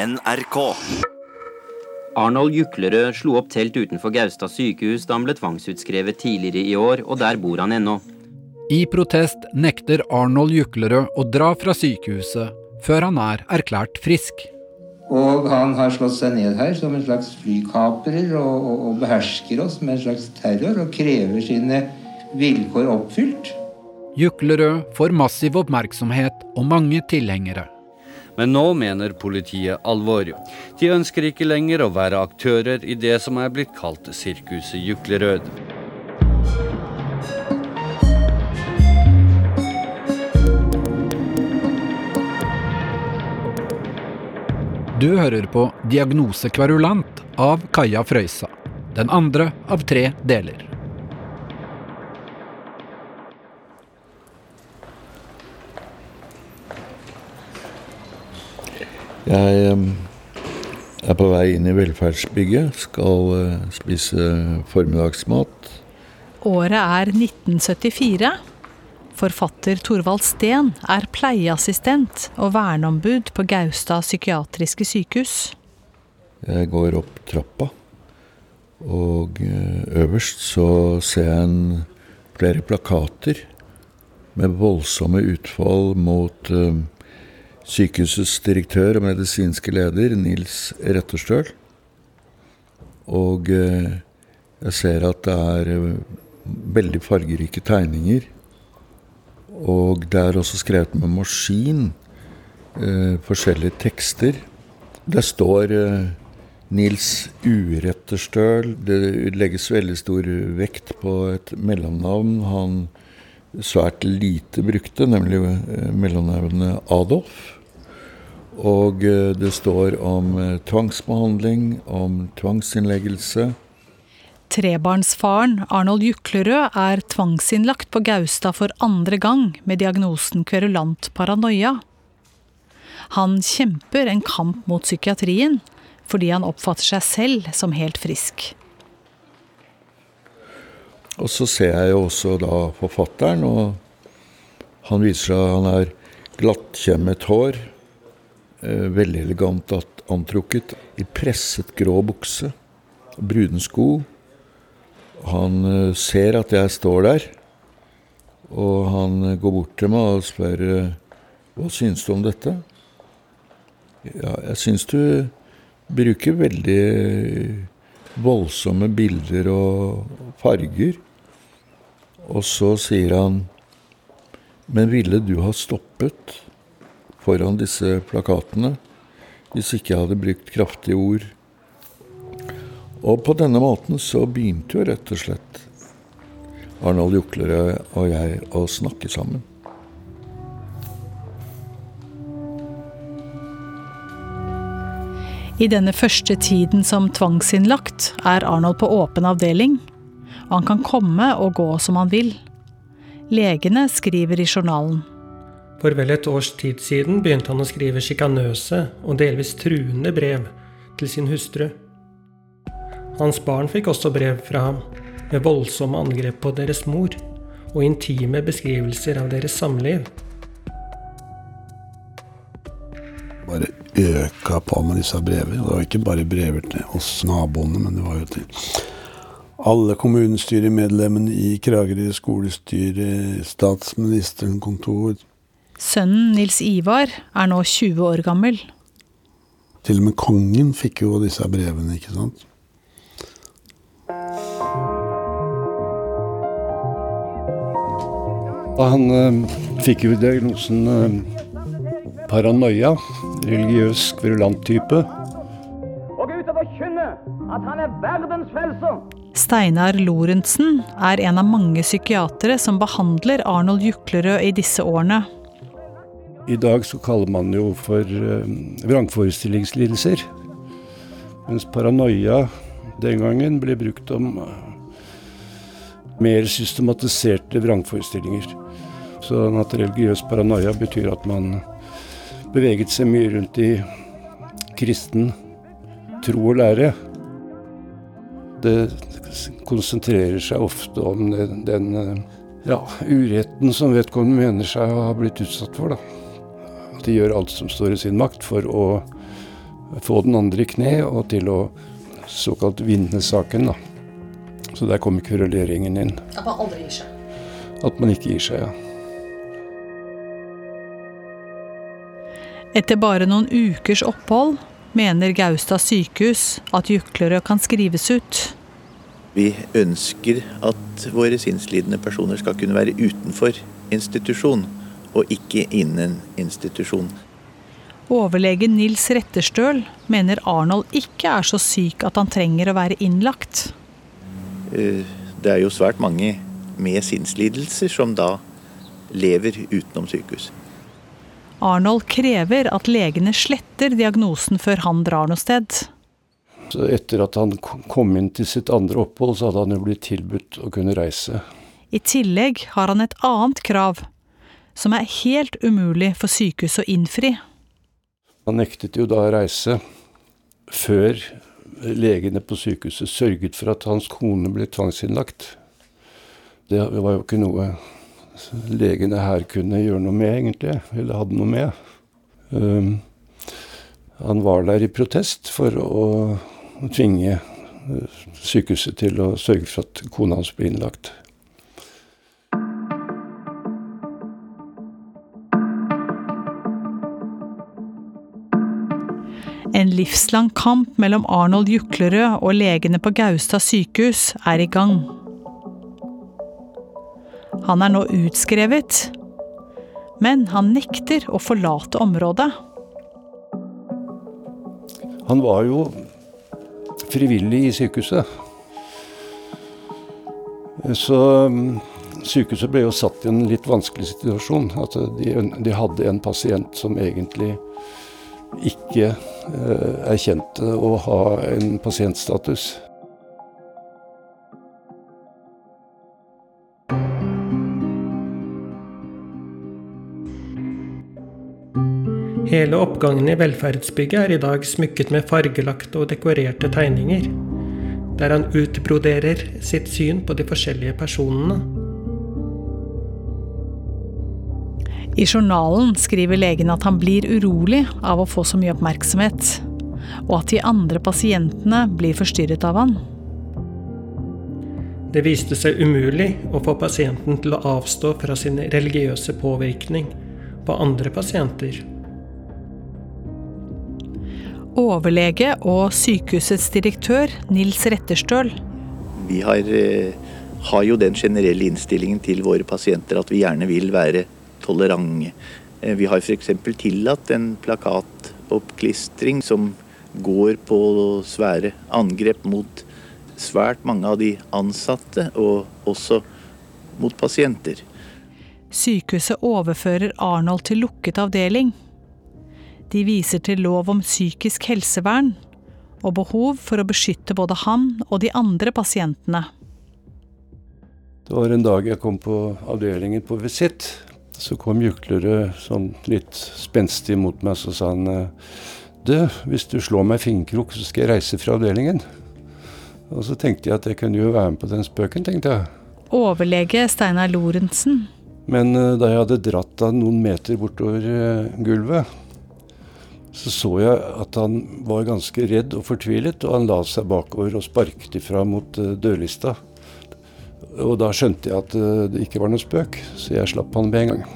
NRK. Arnold Juklerød slo opp telt utenfor Gaustad sykehus da han ble tvangsutskrevet tidligere i år, og der bor han ennå. I protest nekter Arnold Juklerød å dra fra sykehuset før han er erklært frisk. Og han har slått seg ned her som en slags flykaprer og, og, og behersker oss med en slags terror og krever sine vilkår oppfylt. Juklerød får massiv oppmerksomhet og mange tilhengere. Men nå mener politiet alvor. De ønsker ikke lenger å være aktører i det som er blitt kalt Sirkuset Juklerød. Du hører på Diagnose kverulant av Kaja Frøysa. Den andre av tre deler. Jeg er på vei inn i velferdsbygget. Skal eh, spise formiddagsmat. Året er 1974. Forfatter Torvald Steen er pleieassistent og verneombud på Gaustad psykiatriske sykehus. Jeg går opp trappa, og eh, øverst så ser jeg en, flere plakater med voldsomme utfall mot sykehusets direktør og medisinske leder, Nils Retterstøl. Og uh, jeg ser at det er uh, veldig fargerike tegninger. Og det er også skrevet med maskin forskjellige tekster. Det står Nils Uretterstøl. Det legges veldig stor vekt på et mellomnavn han svært lite brukte, nemlig mellomnavnet Adolf. Og det står om tvangsbehandling, om tvangsinnleggelse. Trebarnsfaren Arnold Juklerød er tvangsinnlagt på Gaustad for andre gang med diagnosen kverulant paranoia. Han kjemper en kamp mot psykiatrien fordi han oppfatter seg selv som helt frisk. Og så ser jeg jo også da forfatteren, og han viser seg han er glattkjemmet hår, eh, veldig elegant antrukket, i presset grå bukse, brune sko. Han eh, ser at jeg står der, og han går bort til meg og spør hva syns du om dette? Ja, jeg syns du bruker veldig voldsomme bilder og farger. Og så sier han Men ville du ha stoppet foran disse plakatene hvis ikke jeg hadde brukt kraftige ord? Og på denne måten så begynte jo rett og slett Arnold Juklerød og jeg å snakke sammen. I denne første tiden som tvangsinnlagt er Arnold på åpen avdeling, og han kan komme og gå som han vil. Legene skriver i journalen. For vel et års tid siden begynte han å skrive sjikanøse og delvis truende brev til sin hustru. Hans barn fikk også brev fra ham, med voldsomme angrep på deres mor og intime beskrivelser av deres samliv. Bare øka på med disse brevene. Det var ikke bare brever til oss naboene, men det var jo til alle kommunestyremedlemmene i Kragerø skolestyre, statsministeren kontor. Sønnen Nils Ivar er nå 20 år gammel. Til og med kongen fikk jo disse brevene, ikke sant. Han eh, fikk jo diagnosen eh, paranoia, religiøs kverulant-type. Og gå ut og forkynne at han er verdens frelser. Steinar Lorentzen er en av mange psykiatere som behandler Arnold Juklerød i disse årene. I dag så kaller man jo for uh, vrangforestillingslidelser. Mens paranoia den gangen ble brukt om uh, mer systematiserte vrangforestillinger. Sånn at religiøs paranoia betyr at man beveget seg mye rundt i kristen tro og lære. Det konsentrerer seg ofte om den, den ja, uretten som vedkommende mener seg å ha blitt utsatt for. Da. De gjør alt som står i sin makt for å få den andre i kne og til å såkalt vinne saken. da. Så der kommer kveruleringen inn. At man aldri gir seg? At man ikke gir seg, ja. Etter bare noen ukers opphold mener Gaustad sykehus at juklere kan skrives ut. Vi ønsker at våre sinnslidende personer skal kunne være utenfor institusjon, og ikke innen institusjon. Overlege Nils Retterstøl mener Arnold ikke er så syk at han trenger å være innlagt. Eh, det er jo svært mange med sinnslidelser som da lever utenom sykehus. Arnold krever at legene sletter diagnosen før han drar noe sted. Så etter at han kom inn til sitt andre opphold, så hadde han jo blitt tilbudt å kunne reise. I tillegg har han et annet krav, som er helt umulig for sykehuset å innfri. Han nektet jo da å reise før legene på sykehuset sørget for at hans kone ble tvangsinnlagt. Det var jo ikke noe legene her kunne gjøre noe med, egentlig. Eller hadde noe med. Um, han var der i protest for å tvinge uh, sykehuset til å sørge for at kona hans ble innlagt. En livslang kamp mellom Arnold Juklerød og legene på Gaustad sykehus er i gang. Han er nå utskrevet, men han nekter å forlate området. Han var jo frivillig i sykehuset. Så mm, sykehuset ble jo satt i en litt vanskelig situasjon. At de, de hadde en pasient som egentlig ikke eh, erkjente å ha en pasientstatus. Hele oppgangen i velferdsbygget er i dag smykket med fargelagte og dekorerte tegninger, der han utbroderer sitt syn på de forskjellige personene. I journalen skriver legen at han blir urolig av å få så mye oppmerksomhet, og at de andre pasientene blir forstyrret av han. Det viste seg umulig å få pasienten til å avstå fra sin religiøse påvirkning på andre pasienter. Overlege og sykehusets direktør Nils Retterstøl. Vi har, eh, har jo den generelle innstillingen til våre pasienter at vi gjerne vil være tolerante. Eh, vi har f.eks. tillatt en plakatoppklistring som går på svære angrep mot svært mange av de ansatte, og også mot pasienter. Sykehuset overfører Arnold til lukket avdeling. De viser til lov om psykisk helsevern og behov for å beskytte både han og de andre pasientene. Det var en dag jeg kom på avdelingen på visitt. Så kom Juklerød sånn litt spenstig mot meg, så sa han Du, hvis du slår meg fingerkrok, så skal jeg reise fra avdelingen. Og så tenkte jeg at jeg kunne jo være med på den spøken, tenkte jeg. Overlege Steinar Lorentzen. Men uh, da jeg hadde dratt av noen meter bortover uh, gulvet, så så jeg at han var ganske redd og fortvilet, og han la seg bakover og sparket ifra mot uh, dørlista. Og da skjønte jeg at det ikke var noe spøk, så jeg slapp han med en gang.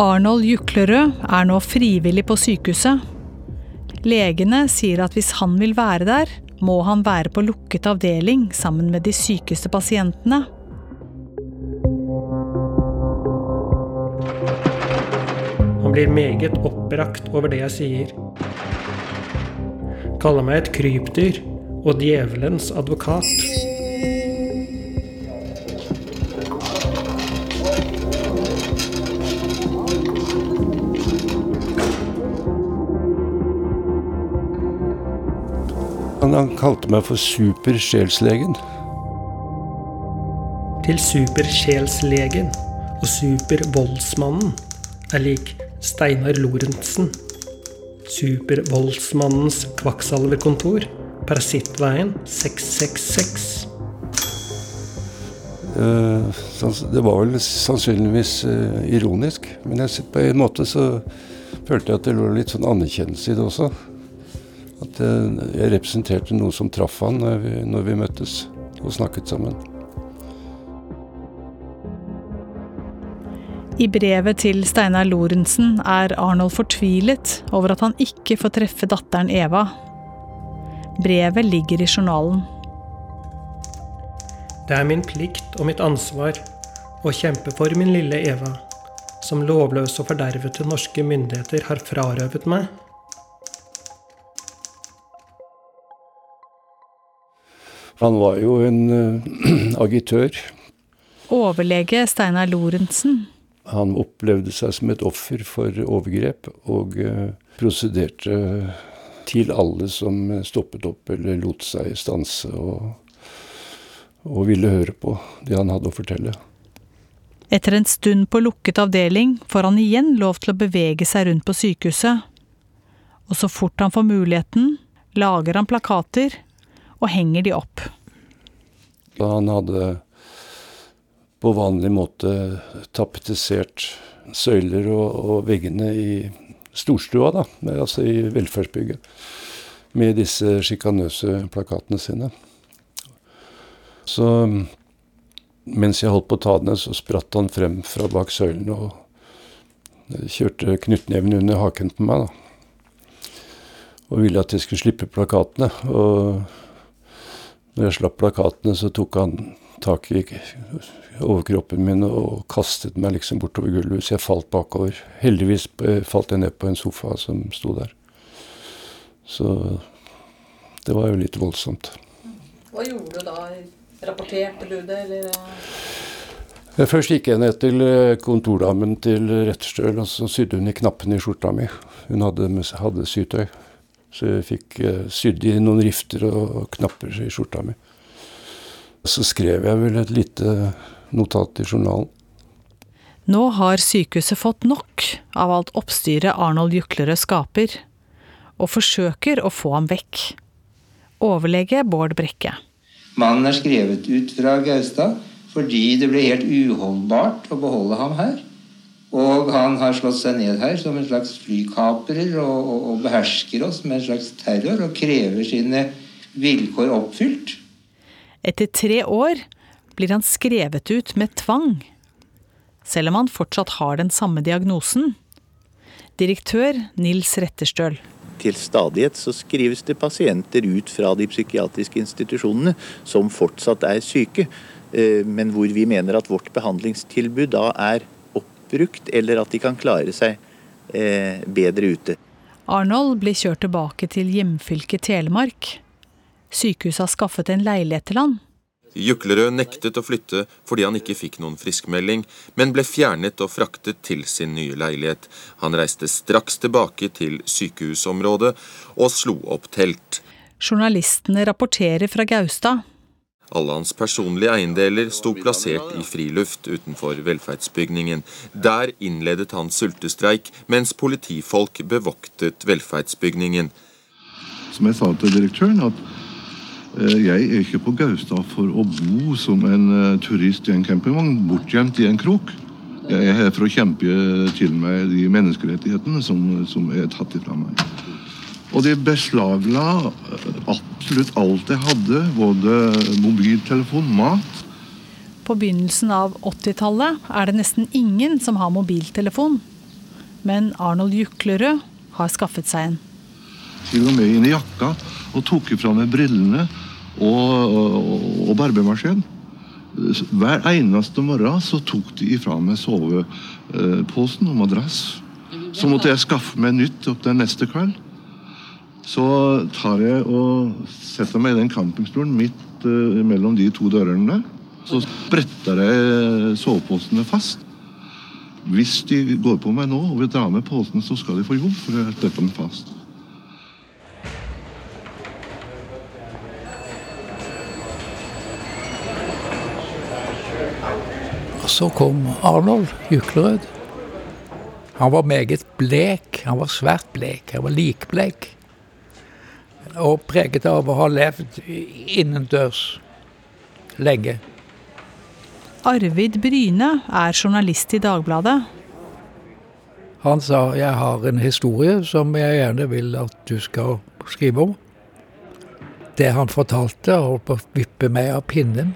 Arnold Juklerød er nå frivillig på sykehuset. Legene sier at hvis han vil være der, må han være på lukket avdeling sammen med de sykeste pasientene. Han blir meget oppbrakt over det jeg sier. Kaller meg et krypdyr og djevelens advokat. Han, han kalte meg for supersjelslegen. Til supersjelslegen og supervoldsmannen er lik Steinar Lorentzen. Supervoldsmannens kvakksalverkontor, Parasittveien 666. Eh, det var vel sannsynligvis eh, ironisk, men jeg, på en måte så følte jeg at det lå litt sånn anerkjennelse i det også. At jeg representerte noe som traff han når vi, når vi møttes og snakket sammen. I brevet til Steinar Lorentzen er Arnold fortvilet over at han ikke får treffe datteren Eva. Brevet ligger i journalen. Det er min plikt og mitt ansvar å kjempe for min lille Eva, som lovløse og fordervete norske myndigheter har frarøvet meg. Han var jo en uh, agitør. Overlege Steinar Lorentzen han opplevde seg som et offer for overgrep, og eh, prosederte til alle som stoppet opp eller lot seg stanse og, og ville høre på det han hadde å fortelle. Etter en stund på lukket avdeling får han igjen lov til å bevege seg rundt på sykehuset. Og så fort han får muligheten, lager han plakater og henger de opp. Da han hadde på vanlig måte tapetisert søyler og, og, veggene i storstua, da, altså i velferdsbygget, med disse sjikanøse plakatene sine. Så mens jeg holdt på å ta den så spratt han frem fra bak søylen og kjørte knyttneven under haken på meg. da. Og ville at jeg skulle slippe plakatene. Og når jeg slapp plakatene, så tok han tak i overkroppen min og kastet meg liksom bortover gulvet, så jeg falt bakover. Heldigvis eh, falt jeg ned på en sofa som sto der. Så det var jo litt voldsomt. Hva gjorde du da? Rapporterte du det, eller? Først gikk jeg ned til eh, kontordamen til Retterstøl, og så sydde hun i knappene i skjorta mi. Hun hadde, hadde sytøy. Så jeg fikk sydd i noen rifter og knapper i skjorta mi. Så skrev jeg vel et lite notat i journalen. Nå har sykehuset fått nok av alt oppstyret Arnold Juklerød skaper, og forsøker å få ham vekk. Overlege Bård Brekke. Mannen er skrevet ut fra Gaustad fordi det ble helt uholdbart å beholde ham her. Og han har slått seg ned her som en slags flykaprer og, og, og behersker oss med en slags terror og krever sine vilkår oppfylt. Etter tre år blir han skrevet ut med tvang, selv om han fortsatt har den samme diagnosen. Direktør Nils Retterstøl. Til stadighet så skrives det pasienter ut fra de psykiatriske institusjonene som fortsatt er syke, eh, men hvor vi mener at vårt behandlingstilbud da er oppbrukt, eller at de kan klare seg eh, bedre ute. Arnold blir kjørt tilbake til hjemfylket Telemark. Sykehuset har skaffet en leilighet til han, Juklerød nektet å flytte fordi han ikke fikk noen friskmelding, men ble fjernet og fraktet til sin nye leilighet. Han reiste straks tilbake til sykehusområdet og slo opp telt. Journalistene rapporterer fra Gaustad. Alle hans personlige eiendeler sto plassert i friluft utenfor velferdsbygningen. Der innledet han sultestreik, mens politifolk bevoktet velferdsbygningen. Som jeg sa til direktøren, at jeg er ikke på Gaustad for å bo som en eh, turist i en campingvogn, bortgjemt i en krok. Jeg er her for å kjempe til meg de menneskerettighetene som, som er tatt ifra meg. Og de beslagla eh, absolutt alt jeg hadde, både mobiltelefon, mat. På begynnelsen av 80-tallet er det nesten ingen som har mobiltelefon. Men Arnold Juklerød har skaffet seg en. Til og med inn i jakka og tok ifra meg brillene og, og, og barbemaskin. Hver eneste morgen så tok de ifra meg soveposen og madrass. Så måtte jeg skaffe meg nytt opp den neste kveld. Så tar jeg og setter meg i den campingstolen midt uh, mellom de to dørene. Så bretter jeg soveposene fast. Hvis de går på meg nå og vil dra med posen, så skal de få jobb, for jeg setter dem fast. Så kom Arnold Juklerød. Han var meget blek. Han var svært blek. Han var likblek. Og preget av å ha levd innendørs lenge. Arvid Bryne er journalist i Dagbladet. Han sa 'jeg har en historie som jeg gjerne vil at du skal skrive om'. Det han fortalte, holdt på å vippe meg av pinnen.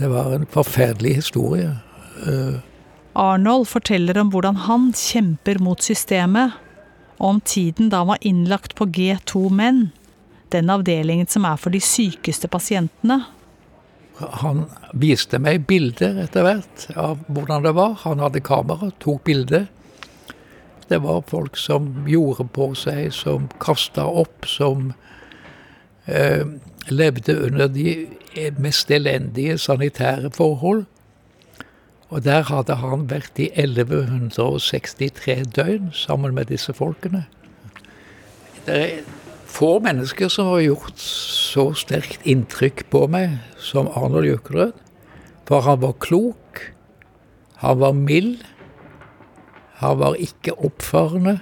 Det var en forferdelig historie. Uh, Arnold forteller om hvordan han kjemper mot systemet, og om tiden da han var innlagt på G2 Menn, den avdelingen som er for de sykeste pasientene. Han viste meg bilder etter hvert av hvordan det var. Han hadde kamera, tok bilder. Det var folk som gjorde på seg, som kasta opp, som eh, levde under de mest elendige sanitære forhold. Og der hadde han vært i 1163 døgn sammen med disse folkene. Det er få mennesker som har gjort så sterkt inntrykk på meg som Arnold Jøkelrød. For han var klok, han var mild, han var ikke oppfarende.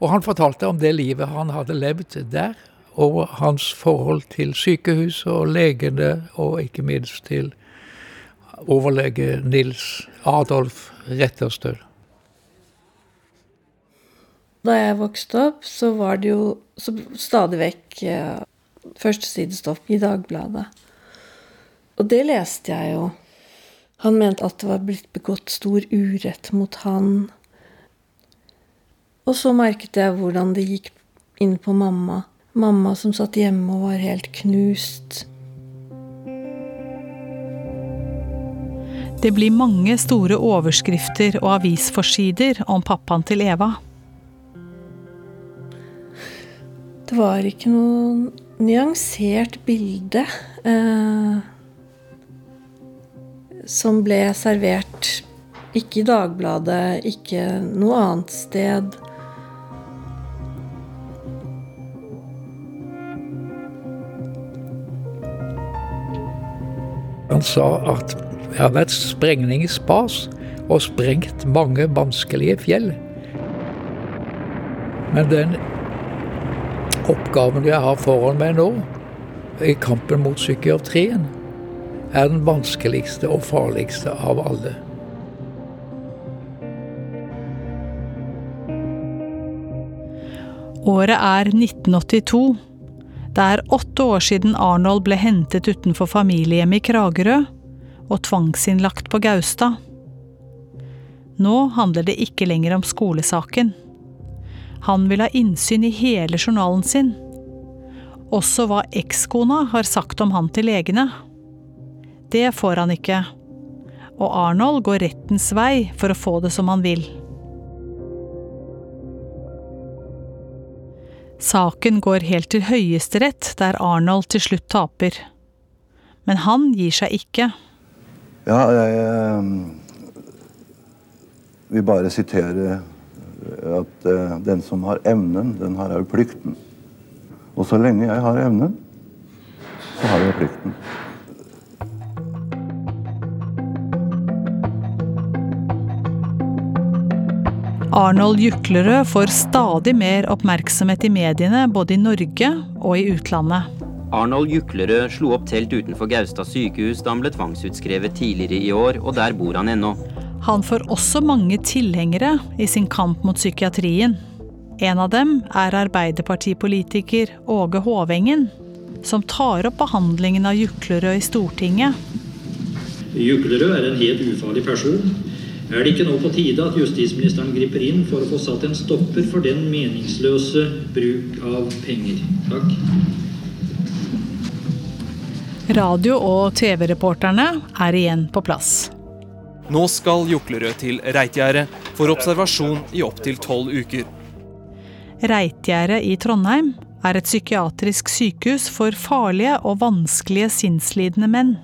Og han fortalte om det livet han hadde levd der, og hans forhold til sykehuset og legene, og ikke minst til overlege Nils Adolf Retterstøl. Da jeg vokste opp, så var det jo stadig vekk eh, i Dagbladet. Og det leste jeg jo. Han mente at det var blitt begått stor urett mot han. Og så merket jeg hvordan det gikk inn på mamma. Mamma som satt hjemme og var helt knust. Det blir mange store overskrifter og avisforsider om pappaen til Eva. Det var ikke noe nyansert bilde eh, som ble servert. Ikke i Dagbladet, ikke noe annet sted. Han sa at det har vært sprengning i spas og sprengt mange vanskelige fjell. Men den oppgaven jeg har foran meg nå, i kampen mot psykiatrien, er den vanskeligste og farligste av alle. Året er 1982. Det er åtte år siden Arnold ble hentet utenfor familiehjemmet i Kragerø og tvangsinnlagt på Gaustad. Nå handler det ikke lenger om skolesaken. Han vil ha innsyn i hele journalen sin. Også hva ekskona har sagt om han til legene. Det får han ikke. Og Arnold går rettens vei for å få det som han vil. Saken går helt til Høyesterett, der Arnold til slutt taper. Men han gir seg ikke. Ja, jeg eh, vil bare sitere at uh, den som har evnen, den har òg plikten. Og så lenge jeg har evnen, så har jeg plikten. Arnold Juklerød får stadig mer oppmerksomhet i mediene, både i Norge og i utlandet. Arnold Juklerød slo opp telt utenfor Gaustad sykehus da han ble tvangsutskrevet tidligere i år, og der bor han ennå. Han får også mange tilhengere i sin kamp mot psykiatrien. En av dem er arbeiderpartipolitiker Åge Hovengen, som tar opp behandlingen av Juklerød i Stortinget. Juklerød er en helt ufarlig person. Er det ikke nå på tide at justisministeren griper inn for å få satt en stopper for den meningsløse bruk av penger? Takk. Radio- og TV-reporterne er igjen på plass. Nå skal Juklerød til Reitgjerdet for observasjon i opptil tolv uker. Reitgjerdet i Trondheim er et psykiatrisk sykehus for farlige og vanskelige sinnslidende menn.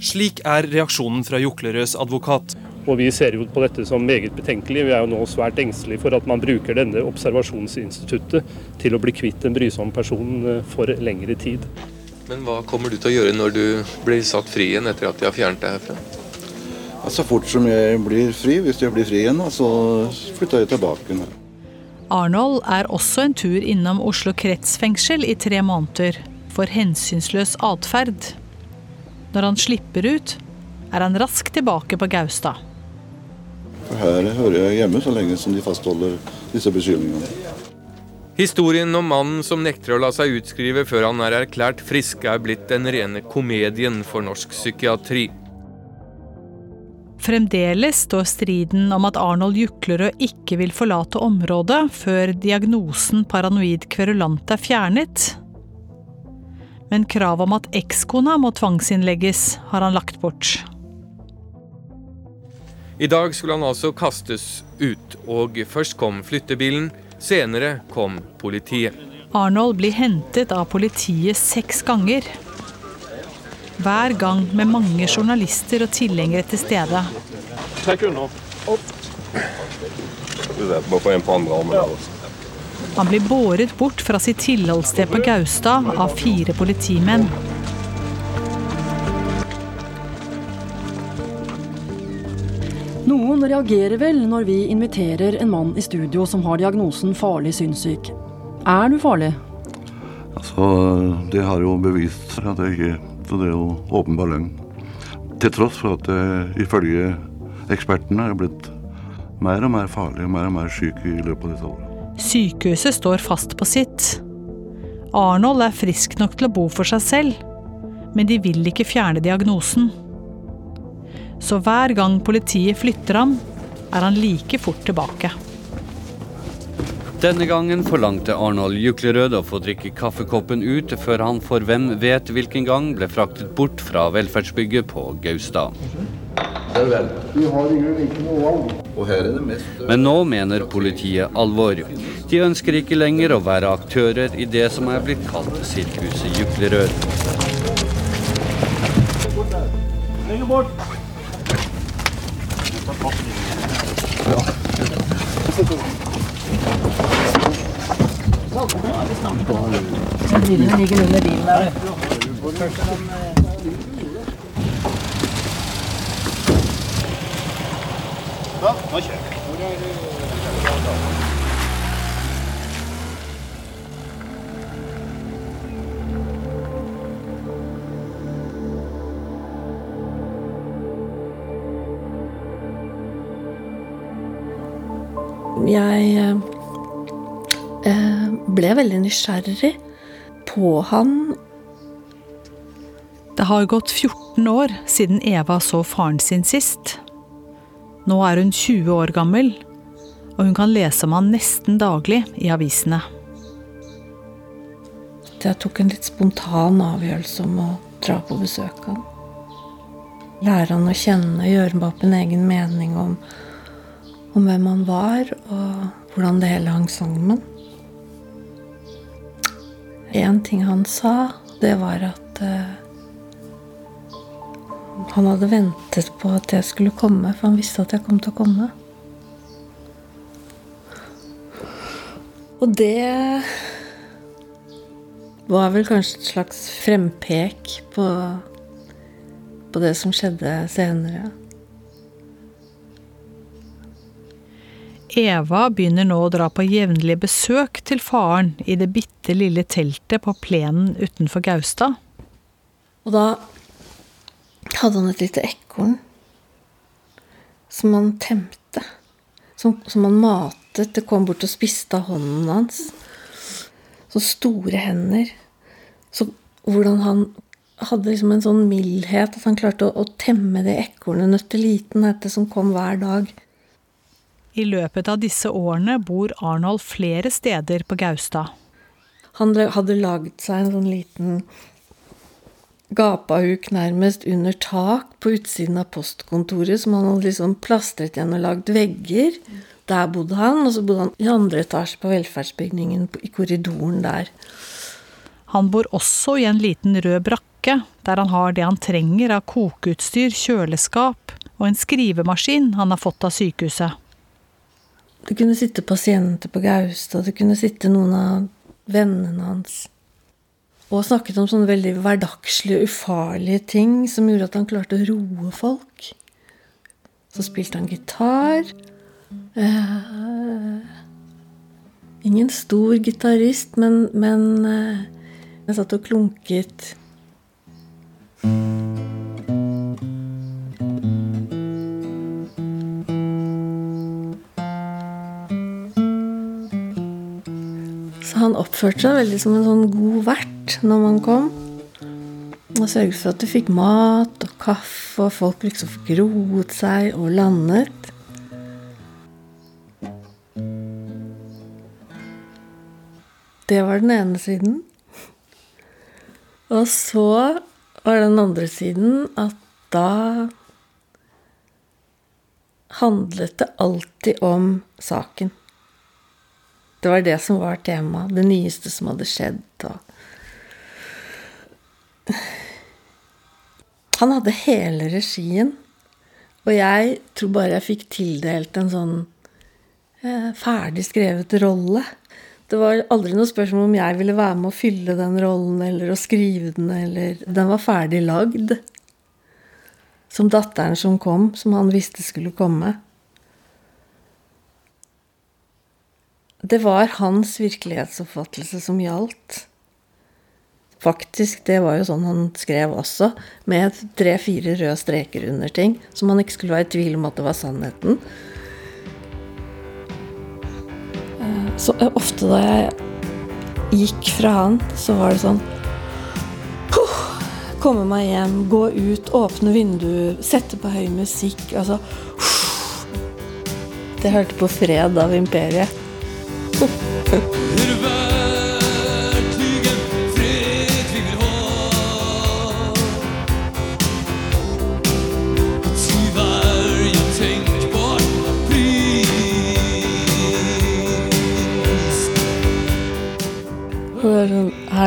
Slik er reaksjonen fra Juklerøds advokat. Og Vi ser jo på dette som meget betenkelig. Vi er jo nå svært engstelige for at man bruker denne observasjonsinstituttet til å bli kvitt en brysom person eh, for lengre tid. Men hva kommer du til å gjøre når du blir satt fri igjen etter at de har fjernet deg herfra? Så fort som jeg blir fri, hvis jeg blir fri igjen, så flytter jeg tilbake. Arnold er også en tur innom Oslo kretsfengsel i tre måneder for hensynsløs atferd. Når han slipper ut, er han raskt tilbake på Gaustad. Her hører jeg hjemme så lenge som de fastholder disse beskyldningene. Historien om mannen som nekter å la seg utskrive før han er erklært frisk, er blitt den rene komedien for norsk psykiatri. Fremdeles står striden om at Arnold Juklerød ikke vil forlate området før diagnosen paranoid kverulant er fjernet. Men kravet om at ekskona må tvangsinnlegges, har han lagt bort. I dag skulle han altså kastes ut, og først kom flyttebilen, senere kom politiet. Arnold blir hentet av politiet seks ganger. Hver gang med mange journalister og tilhengere til stede. Trekk unna. Bare få en på andre armen. der også. Han blir båret bort fra sitt tilholdssted på Gaustad av fire politimenn. Noen reagerer vel når vi inviterer en mann i studio som har diagnosen farlig synssyk. Er du farlig? Altså, det har jo bevist seg at jeg ikke Så det er jo åpenbar løgn. Til tross for at det ifølge ekspertene er blitt mer og mer farlig og mer og mer syk i løpet av disse årene. Sykehuset står fast på sitt. Arnold er frisk nok til å bo for seg selv, men de vil ikke fjerne diagnosen. Så hver gang politiet flytter ham, er han like fort tilbake. Denne gangen forlangte Arnold Juklerød å få drikke kaffekoppen ut før han for hvem vet hvilken gang ble fraktet bort fra velferdsbygget på Gaustad. Mest Men nå mener politiet alvor. De ønsker ikke lenger å være aktører i det som er blitt kalt Sirkuset Juklerød. Lenger bort. Bilen ligger under bilen der. Nå kjører vi. Jeg eh, ble veldig nysgjerrig på han. Det har gått 14 år siden Eva så faren sin sist. Nå er hun 20 år gammel, og hun kan lese om han nesten daglig i avisene. Jeg tok en litt spontan avgjørelse om å dra på besøk han. Lære han å kjenne, gjøre meg opp en egen mening om, om hvem han var, og hvordan det hele hang sammen. En ting han sa, det var at uh, han hadde ventet på at jeg skulle komme, for han visste at jeg kom til å komme. Og det var vel kanskje et slags frempek på, på det som skjedde senere. Eva begynner nå å dra på jevnlige besøk til faren i det bitte lille teltet på plenen utenfor Gaustad. Og da hadde han et lite ekorn som han temte. Som, som han matet. Det kom bort og spiste av hånden hans. Så store hender. Så hvordan han hadde liksom en sånn mildhet at han klarte å, å temme det ekornet nøtteliten etter som kom hver dag. I løpet av disse årene bor Arnold flere steder på Gaustad. Han hadde laget seg en sånn liten gapahuk nærmest under tak på utsiden av postkontoret, som han hadde liksom plastret igjen og lagd vegger. Der bodde han, og så bodde han i andre etasje på velferdsbygningen i korridoren der. Han bor også i en liten rød brakke, der han har det han trenger av kokeutstyr, kjøleskap og en skrivemaskin han har fått av sykehuset. Det kunne sitte pasienter på Gaustad, det kunne sitte noen av vennene hans. Og snakket om sånne veldig hverdagslige, ufarlige ting som gjorde at han klarte å roe folk. Så spilte han gitar. Eh, ingen stor gitarist, men, men eh, jeg satt og klunket. Han oppførte seg veldig som en sånn god vert når man kom. Og sørget for at du fikk mat og kaffe, og folk liksom fikk roet seg og landet. Det var den ene siden. Og så var den andre siden at da handlet det alltid om saken. Det var det som var temaet. Det nyeste som hadde skjedd. Og han hadde hele regien. Og jeg tror bare jeg fikk tildelt en sånn eh, ferdig skrevet rolle. Det var aldri noe spørsmål om jeg ville være med å fylle den rollen eller å skrive den. eller Den var ferdig lagd. Som datteren som kom, som han visste skulle komme. Det var hans virkelighetsoppfattelse som gjaldt. Faktisk, det var jo sånn han skrev også, med tre-fire røde streker under ting, så man ikke skulle være i tvil om at det var sannheten. Eh, så eh, ofte da jeg gikk fra han, så var det sånn puh, Komme meg hjem, gå ut, åpne vinduer, sette på høy musikk. Altså Det hørte på Fred av Imperiet. Er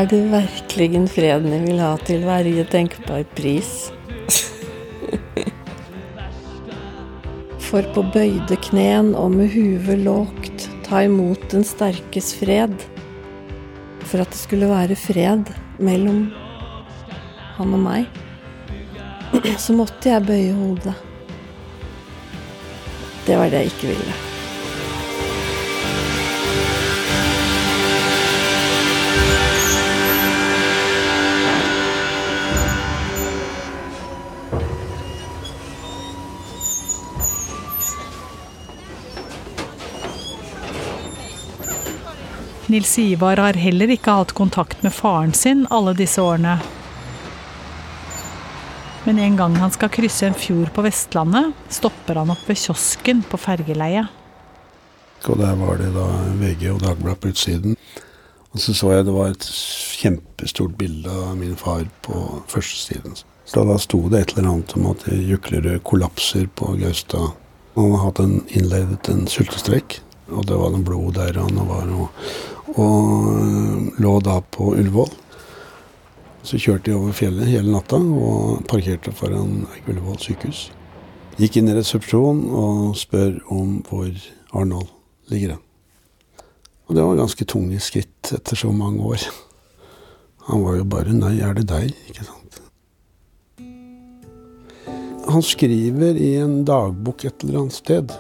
det virkelig freden jeg vil ha til verje tenkbar pris? For på bøyde knen og med huet lågt ta imot den sterkes fred. For at det skulle være fred mellom han og meg, så måtte jeg bøye hodet. Det var det jeg ikke ville. Nils Ivar har heller ikke hatt kontakt med faren sin alle disse årene. Men en gang han skal krysse en fjord på Vestlandet, stopper han opp ved kiosken på fergeleiet. Og der var det da VG og Dagbladet på utsiden. Og så så jeg det var et kjempestort bilde av min far på førstesiden. Så da sto det et eller annet om at Juklerød kollapser på Gaustad. Han hadde hatt en, innledet en sultestreik, og det var noe blod der. Og, var noe, og lå da på Ullevål. Så kjørte de over fjellet hele natta og parkerte foran Ullevål sykehus. Gikk inn i resepsjonen og spør om hvor Arnold ligger hen. Og det var ganske tunge skritt etter så mange år. Han var jo bare 'nei, er det deg?' ikke sant. Han skriver i en dagbok et eller annet sted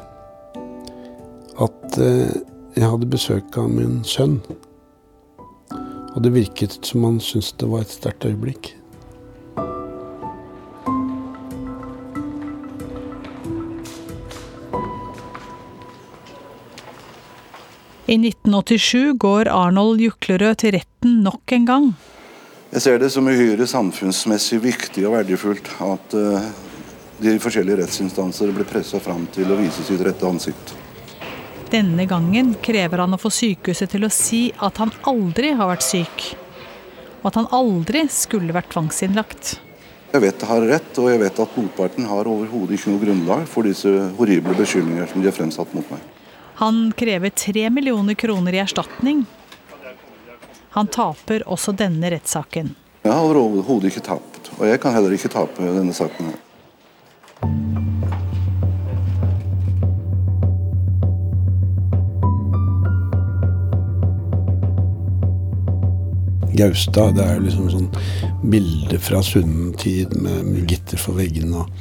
at eh, jeg hadde besøk av min sønn. Og det virket som han syntes det var et sterkt øyeblikk. I 1987 går Arnold Juklerød til retten nok en gang. Jeg ser det som uhyre samfunnsmessig viktig og verdifullt at uh, de forskjellige rettsinstanser blir pressa fram til å vise sitt rette ansikt. Denne gangen krever han å få sykehuset til å si at han aldri har vært syk. Og at han aldri skulle vært tvangsinnlagt. Jeg vet jeg har rett, og jeg vet at motparten har overhodet ikke noe grunnlag for disse horrible beskyldninger som de har fremsatt mot meg. Han krever tre millioner kroner i erstatning. Han taper også denne rettssaken. Jeg har overhodet ikke tapt, og jeg kan heller ikke tape denne saken. her. Gaustad, det er jo liksom sånn bilde fra sunnen tid med, med gitter for veggene og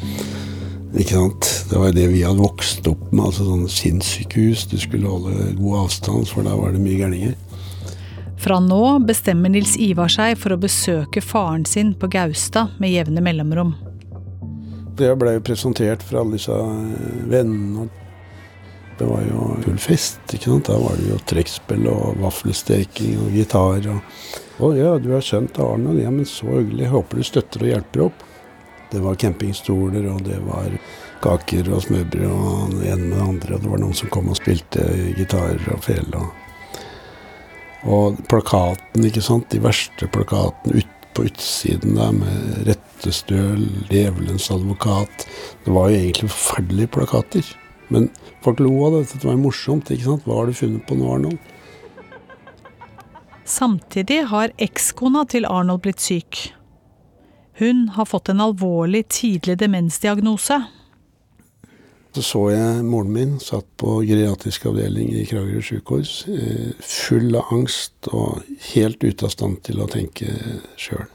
ikke sant? Det var jo det vi hadde vokst opp med. altså sånn Sinnssykehus. Du skulle holde god avstand, for da var det mye gærninger. Fra nå bestemmer Nils Ivar seg for å besøke faren sin på Gaustad med jevne mellomrom. Det ble jo presentert for alle disse vennene. Det var jo full fest. ikke sant? Da var det jo trekkspill og vaffelsteking og gitar. Og, å ja, du har skjønt Arne. Ja, men så hyggelig. Håper du støtter og hjelper opp. Det var campingstoler, og det var kaker og smørbrød og det ene med det andre. Og det var noen som kom og spilte gitarer og fele. Og, og plakaten, ikke sant. De verste plakatene ut på utsiden der med Rettestøl, Djevelens advokat. Det var jo egentlig forferdelige plakater. Men folk lo av det. Dette var jo morsomt. ikke sant? Hva har du funnet på nå, Arnold? Samtidig har ekskona til Arnold blitt syk. Hun har fått en alvorlig tidlig demensdiagnose. Så så jeg moren min satt på geriatrisk avdeling i Kragerø sykehus, eh, full av angst og helt ute av stand til å tenke sjøl.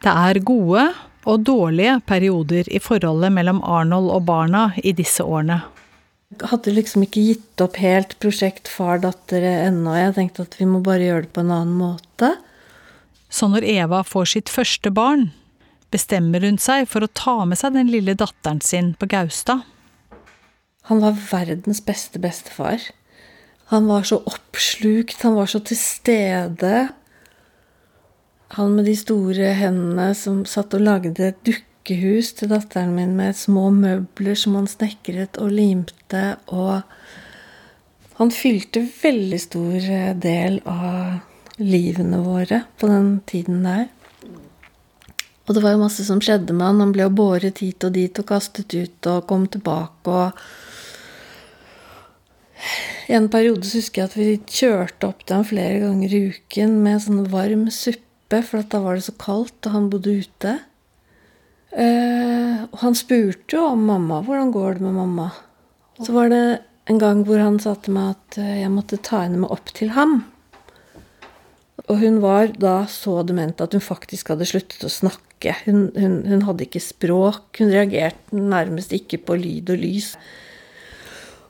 Det er gode og dårlige perioder i forholdet mellom Arnold og barna i disse årene. Jeg hadde liksom ikke gitt opp helt prosjekt far-datter ennå. Jeg tenkte at vi må bare gjøre det på en annen måte. Så når Eva får sitt første barn, bestemmer hun seg for å ta med seg den lille datteren sin på Gaustad. Han var verdens beste bestefar. Han var så oppslukt, han var så til stede. Han med de store hendene som satt og lagde et dukkehus til datteren min med små møbler som han snekret og limte, og han fylte veldig stor del av livene våre på den tiden der. Og det var jo masse som skjedde med han. Han ble jo båret hit og dit og kastet ut og kom tilbake og I en periode så husker jeg at vi kjørte opp til ham flere ganger i uken med sånn varm suppe, for da var det så kaldt, og han bodde ute. Eh, og han spurte jo om mamma. 'Hvordan går det med mamma?' Så var det en gang hvor han sa til meg at eh, jeg måtte ta henne med opp til ham. Og hun var da så dement at hun faktisk hadde sluttet å snakke. Hun, hun, hun hadde ikke språk. Hun reagerte nærmest ikke på lyd og lys.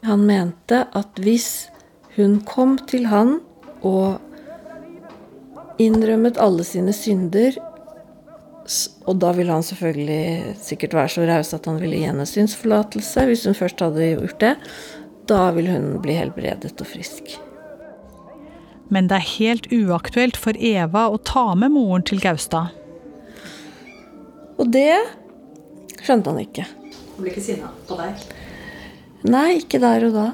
Han mente at hvis hun kom til han og innrømmet alle sine synder, og da ville han selvfølgelig sikkert være så raus at han ville gi henne synsforlatelse, hvis hun først hadde gjort det, da ville hun bli helbredet og frisk. Men det er helt uaktuelt for Eva å ta med moren til Gaustad. Og det skjønte han ikke. Hun ble ikke sinna på deg? Nei, ikke der og da.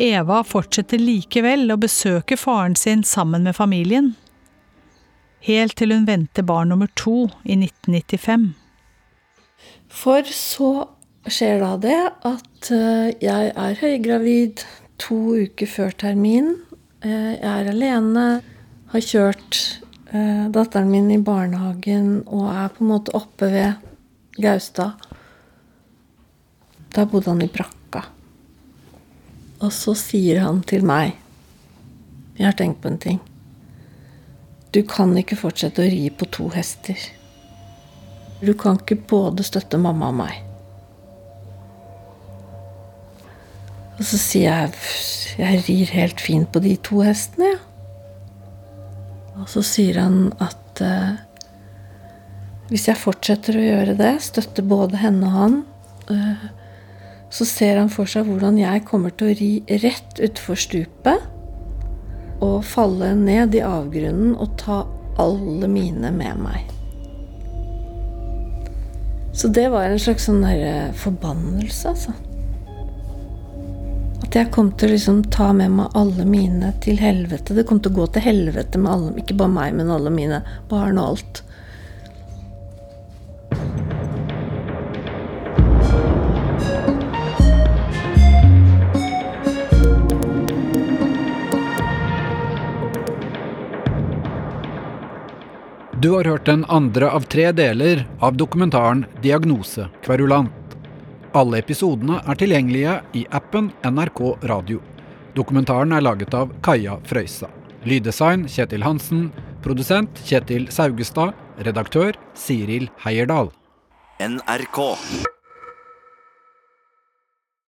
Eva fortsetter likevel å besøke faren sin sammen med familien. Helt til hun venter barn nummer to i 1995. For så skjer da det at eh, jeg er høygravid to uker før termin. Eh, jeg er alene, har kjørt eh, datteren min i barnehagen og er på en måte oppe ved Gaustad. Da bodde han i brakka. Og så sier han til meg Jeg har tenkt på en ting. Du kan ikke fortsette å ri på to hester. Du kan ikke både støtte mamma og meg. Og så sier jeg jeg rir helt fint på de to hestene, jeg. Ja. Og så sier han at uh, hvis jeg fortsetter å gjøre det, støtte både henne og han, uh, så ser han for seg hvordan jeg kommer til å ri rett utfor stupet og falle ned i avgrunnen og ta alle mine med meg. Så det var en slags sånn der forbannelse, altså. At jeg kom til å liksom ta med meg alle mine til helvete. Det kom til å gå til helvete med alle, ikke bare meg, men alle mine barn og alt. Du har hørt den andre av tre deler av dokumentaren 'Diagnose kverulant'. Alle episodene er tilgjengelige i appen NRK Radio. Dokumentaren er laget av Kaja Frøysa. Lyddesign Kjetil Hansen. Produsent Kjetil Saugestad. Redaktør Siril Heierdal. NRK.